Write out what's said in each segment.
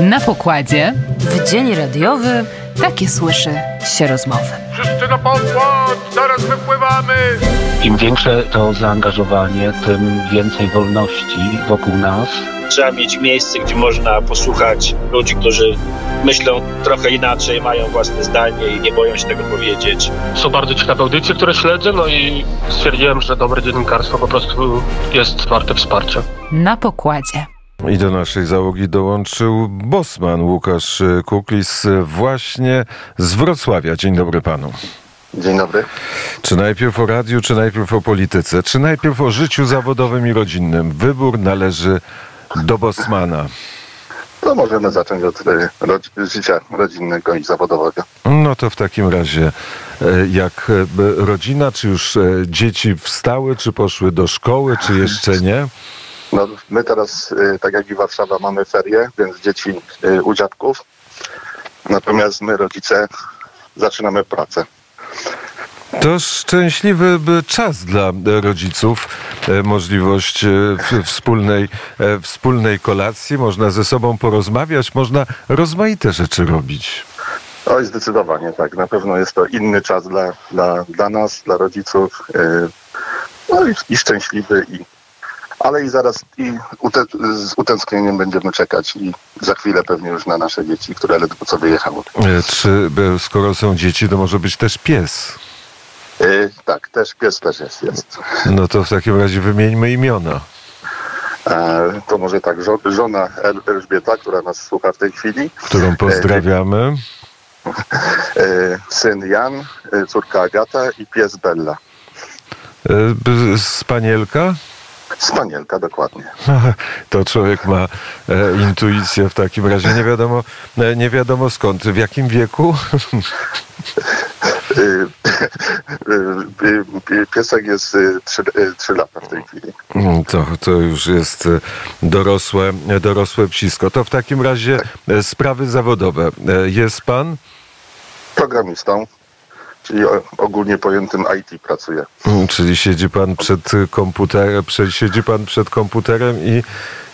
Na pokładzie W dzień radiowy takie słyszy się rozmowy. Wszyscy na pokład, zaraz wypływamy! Im większe to zaangażowanie, tym więcej wolności wokół nas. Trzeba mieć miejsce, gdzie można posłuchać ludzi, którzy myślą trochę inaczej, mają własne zdanie i nie boją się tego powiedzieć. Są bardzo ciekawe audycje, które śledzę, no i stwierdziłem, że dobre dziennikarstwo po prostu jest warte wsparcia. Na pokładzie. I do naszej załogi dołączył bosman Łukasz Kuklis właśnie z Wrocławia. Dzień dobry panu. Dzień dobry. Czy najpierw o radiu, czy najpierw o polityce, czy najpierw o życiu zawodowym i rodzinnym? Wybór należy do bosmana. To możemy zacząć od e, rodz- życia rodzinnego i zawodowego. No to w takim razie, e, jak e, rodzina, czy już e, dzieci wstały, czy poszły do szkoły, czy jeszcze nie? No, my teraz, e, tak jak i Warszawa, mamy ferie, więc dzieci e, u dziadków. Natomiast my, rodzice, zaczynamy pracę. To szczęśliwy czas dla rodziców, e, możliwość e, wspólnej, e, wspólnej kolacji, można ze sobą porozmawiać, można rozmaite rzeczy robić. Oj, zdecydowanie tak. Na pewno jest to inny czas dla, dla, dla nas, dla rodziców. No i, i szczęśliwy, i, ale i zaraz i ute, z utęsknieniem będziemy czekać i za chwilę pewnie już na nasze dzieci, które ledwo co wyjechały. E, Czy e, skoro są dzieci, to może być też pies? E, tak, też pies też jest. jest. No to w takim razie wymieńmy imiona. E, To może tak, żo- żona El- Elżbieta, która nas słucha w tej chwili, Którą pozdrawiamy. e, syn Jan, córka Agata i pies Bella. E, Spanielka? Spanielka, dokładnie. To człowiek ma e, intuicję w takim razie. Nie wiadomo, e, nie wiadomo skąd. W jakim wieku? E, e, e, Piesek jest 3 lata w tej chwili. Mm, To, to już jest e, dorosłe, e, dorosłe psisko. To w takim razie e, sprawy zawodowe. Jest pan? Programistą, czyli ogólnie pojętym IT pracuje. Mm, Czyli siedzi pan przed komputerem, siedzi pan przed komputerem i,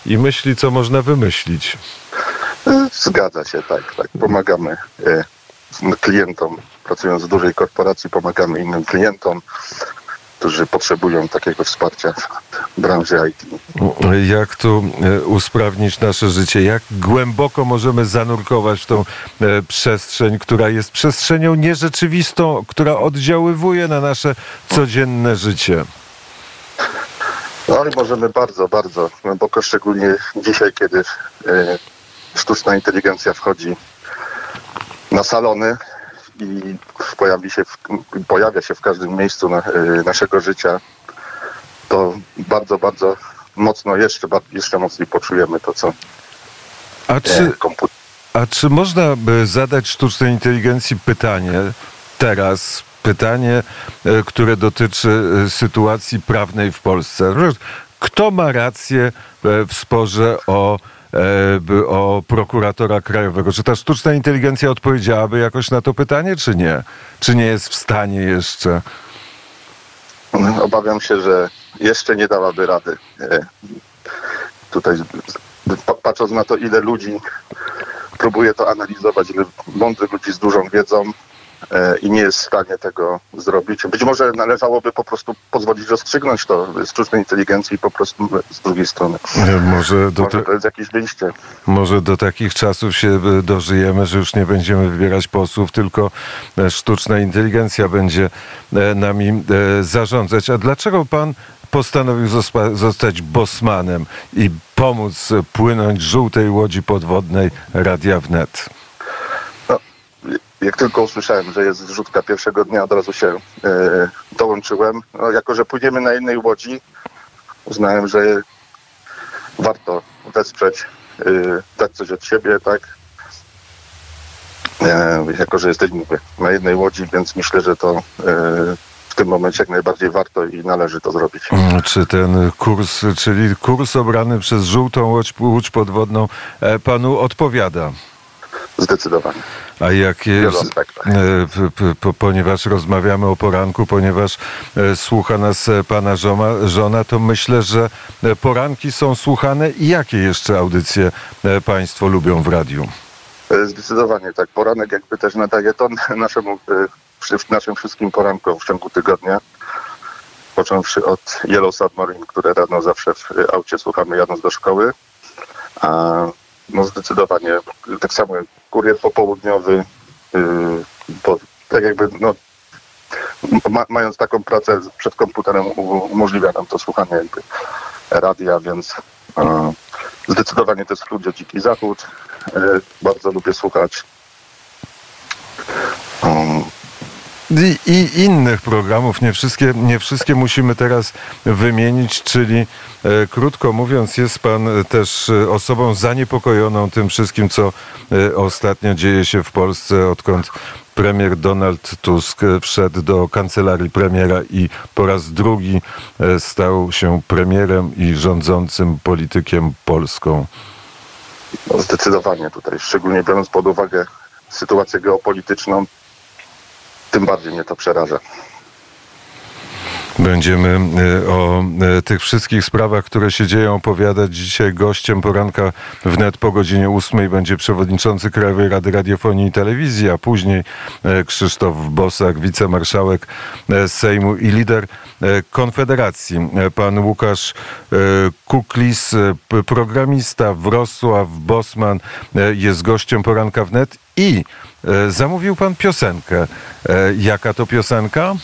i myśli, co można wymyślić. Zgadza się, tak, tak. Pomagamy e, klientom, pracując w dużej korporacji, pomagamy innym klientom, którzy potrzebują takiego wsparcia branży IT. Jak tu e, usprawnić nasze życie? Jak głęboko możemy zanurkować w tą e, przestrzeń, która jest przestrzenią nierzeczywistą, która oddziaływuje na nasze codzienne życie? No i możemy bardzo, bardzo głęboko, szczególnie dzisiaj, kiedy e, sztuczna inteligencja wchodzi na salony i pojawi się w, pojawia się w każdym miejscu na, naszego życia, to bardzo, bardzo mocno, jeszcze, jeszcze mocniej poczujemy to, co A e, czy, komputer. a czy można by zadać sztucznej inteligencji pytanie teraz? Pytanie, e, które dotyczy e, sytuacji prawnej w Polsce. Kto ma rację w sporze o, o prokuratora krajowego? Czy ta sztuczna inteligencja odpowiedziałaby jakoś na to pytanie, czy nie? Czy nie jest w stanie jeszcze? Obawiam się, że jeszcze nie dałaby rady. E, Tutaj pa- patrząc na to, ile ludzi próbuje to analizować, ile mądrych ludzi z dużą wiedzą e, i nie jest w stanie tego zrobić. Być może należałoby po prostu pozwolić rozstrzygnąć to sztucznej inteligencji po prostu z drugiej strony. E, Może do, Może to jest jakieś wyjście. może do takich czasów się dożyjemy, że już nie będziemy wybierać posłów, tylko sztuczna inteligencja będzie nami zarządzać. A dlaczego pan postanowił zostać bosmanem i pomóc płynąć żółtej łodzi podwodnej Radia Wnet? Jak tylko usłyszałem, że jest zrzutka pierwszego dnia, od razu się e, dołączyłem. No, jako, że płyniemy na jednej łodzi, uznałem, że warto wesprzeć, e, dać coś od siebie, tak? E, jako, że jesteśmy na jednej łodzi, więc myślę, że to w tym momencie jak najbardziej warto i należy to zrobić. Mm, Czy ten kurs, czyli kurs obrany przez żółtą łódź, łódź podwodną e, panu odpowiada? Zdecydowanie. A jak w wielu jest, e, ponieważ rozmawiamy o poranku, ponieważ e, słucha nas pana żona, żona, to myślę, że poranki są słuchane. I jakie jeszcze audycje państwo lubią w radiu? Zdecydowanie tak. Poranek jakby też nadaje ton naszemu, przy- naszym wszystkim porankom w ciągu tygodnia. Począwszy od Yellow Submarine, które rano zawsze w e, aucie słuchamy jadąc do szkoły. A no zdecydowanie tak samo kurier popołudniowy, e, bo tak jakby no, ma, mając taką pracę przed komputerem umożliwia nam to słuchanie jakby radia, więc zdecydowanie to jest Ludzie Dziki Zachód. E, bardzo lubię słuchać. I, I innych programów, nie wszystkie, nie wszystkie musimy teraz wymienić, czyli e, krótko mówiąc, jest pan też e, osobą zaniepokojoną tym wszystkim, co e, ostatnio dzieje się w Polsce, odkąd premier Donald Tusk e, wszedł do kancelarii premiera i po raz drugi e, stał się premierem i rządzącym politykiem Polską. no zdecydowanie tutaj, szczególnie biorąc pod uwagę sytuację geopolityczną, tym bardziej mnie to przeraża. Będziemy e, o e, tych wszystkich sprawach, które się dzieją, opowiadać dzisiaj gościem poranka wnet po godzinie 8 będzie przewodniczący Krajowej Rady Radiofonii i Telewizji, a później e, Krzysztof Bosak, wicemarszałek Sejmu i lider Konfederacji. Pan Łukasz Kuklis, programista Wrocław Bosman jest gościem poranka wnet i zamówił pan piosenkę. Jaka to piosenka?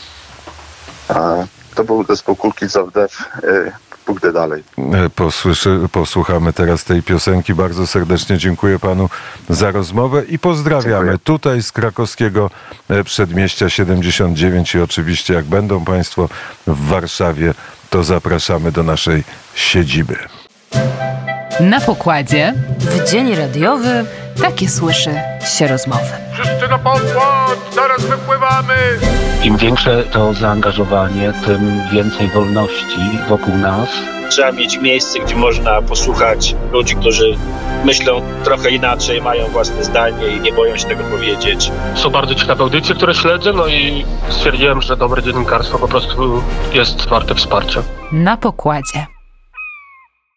To był zespół Kulki Zawdew, e, pójdę dalej. E, Posłyszy, posłuchamy teraz tej piosenki. Bardzo serdecznie dziękuję panu za rozmowę i pozdrawiamy Dziękuję. tutaj z krakowskiego e, przedmieścia 79 i oczywiście jak będą państwo w Warszawie, to zapraszamy do naszej siedziby. Na pokładzie w dzień radiowy takie słyszy się rozmowy. Wszyscy na pokład, zaraz wypływamy! Im większe to zaangażowanie, tym więcej wolności wokół nas. Trzeba mieć miejsce, gdzie można posłuchać ludzi, którzy myślą trochę inaczej, mają własne zdanie i nie boją się tego powiedzieć. Są bardzo ciekawe audycje, które śledzę, no i stwierdziłem, że dobre dziennikarstwo po prostu jest warte wsparcia. Na pokładzie.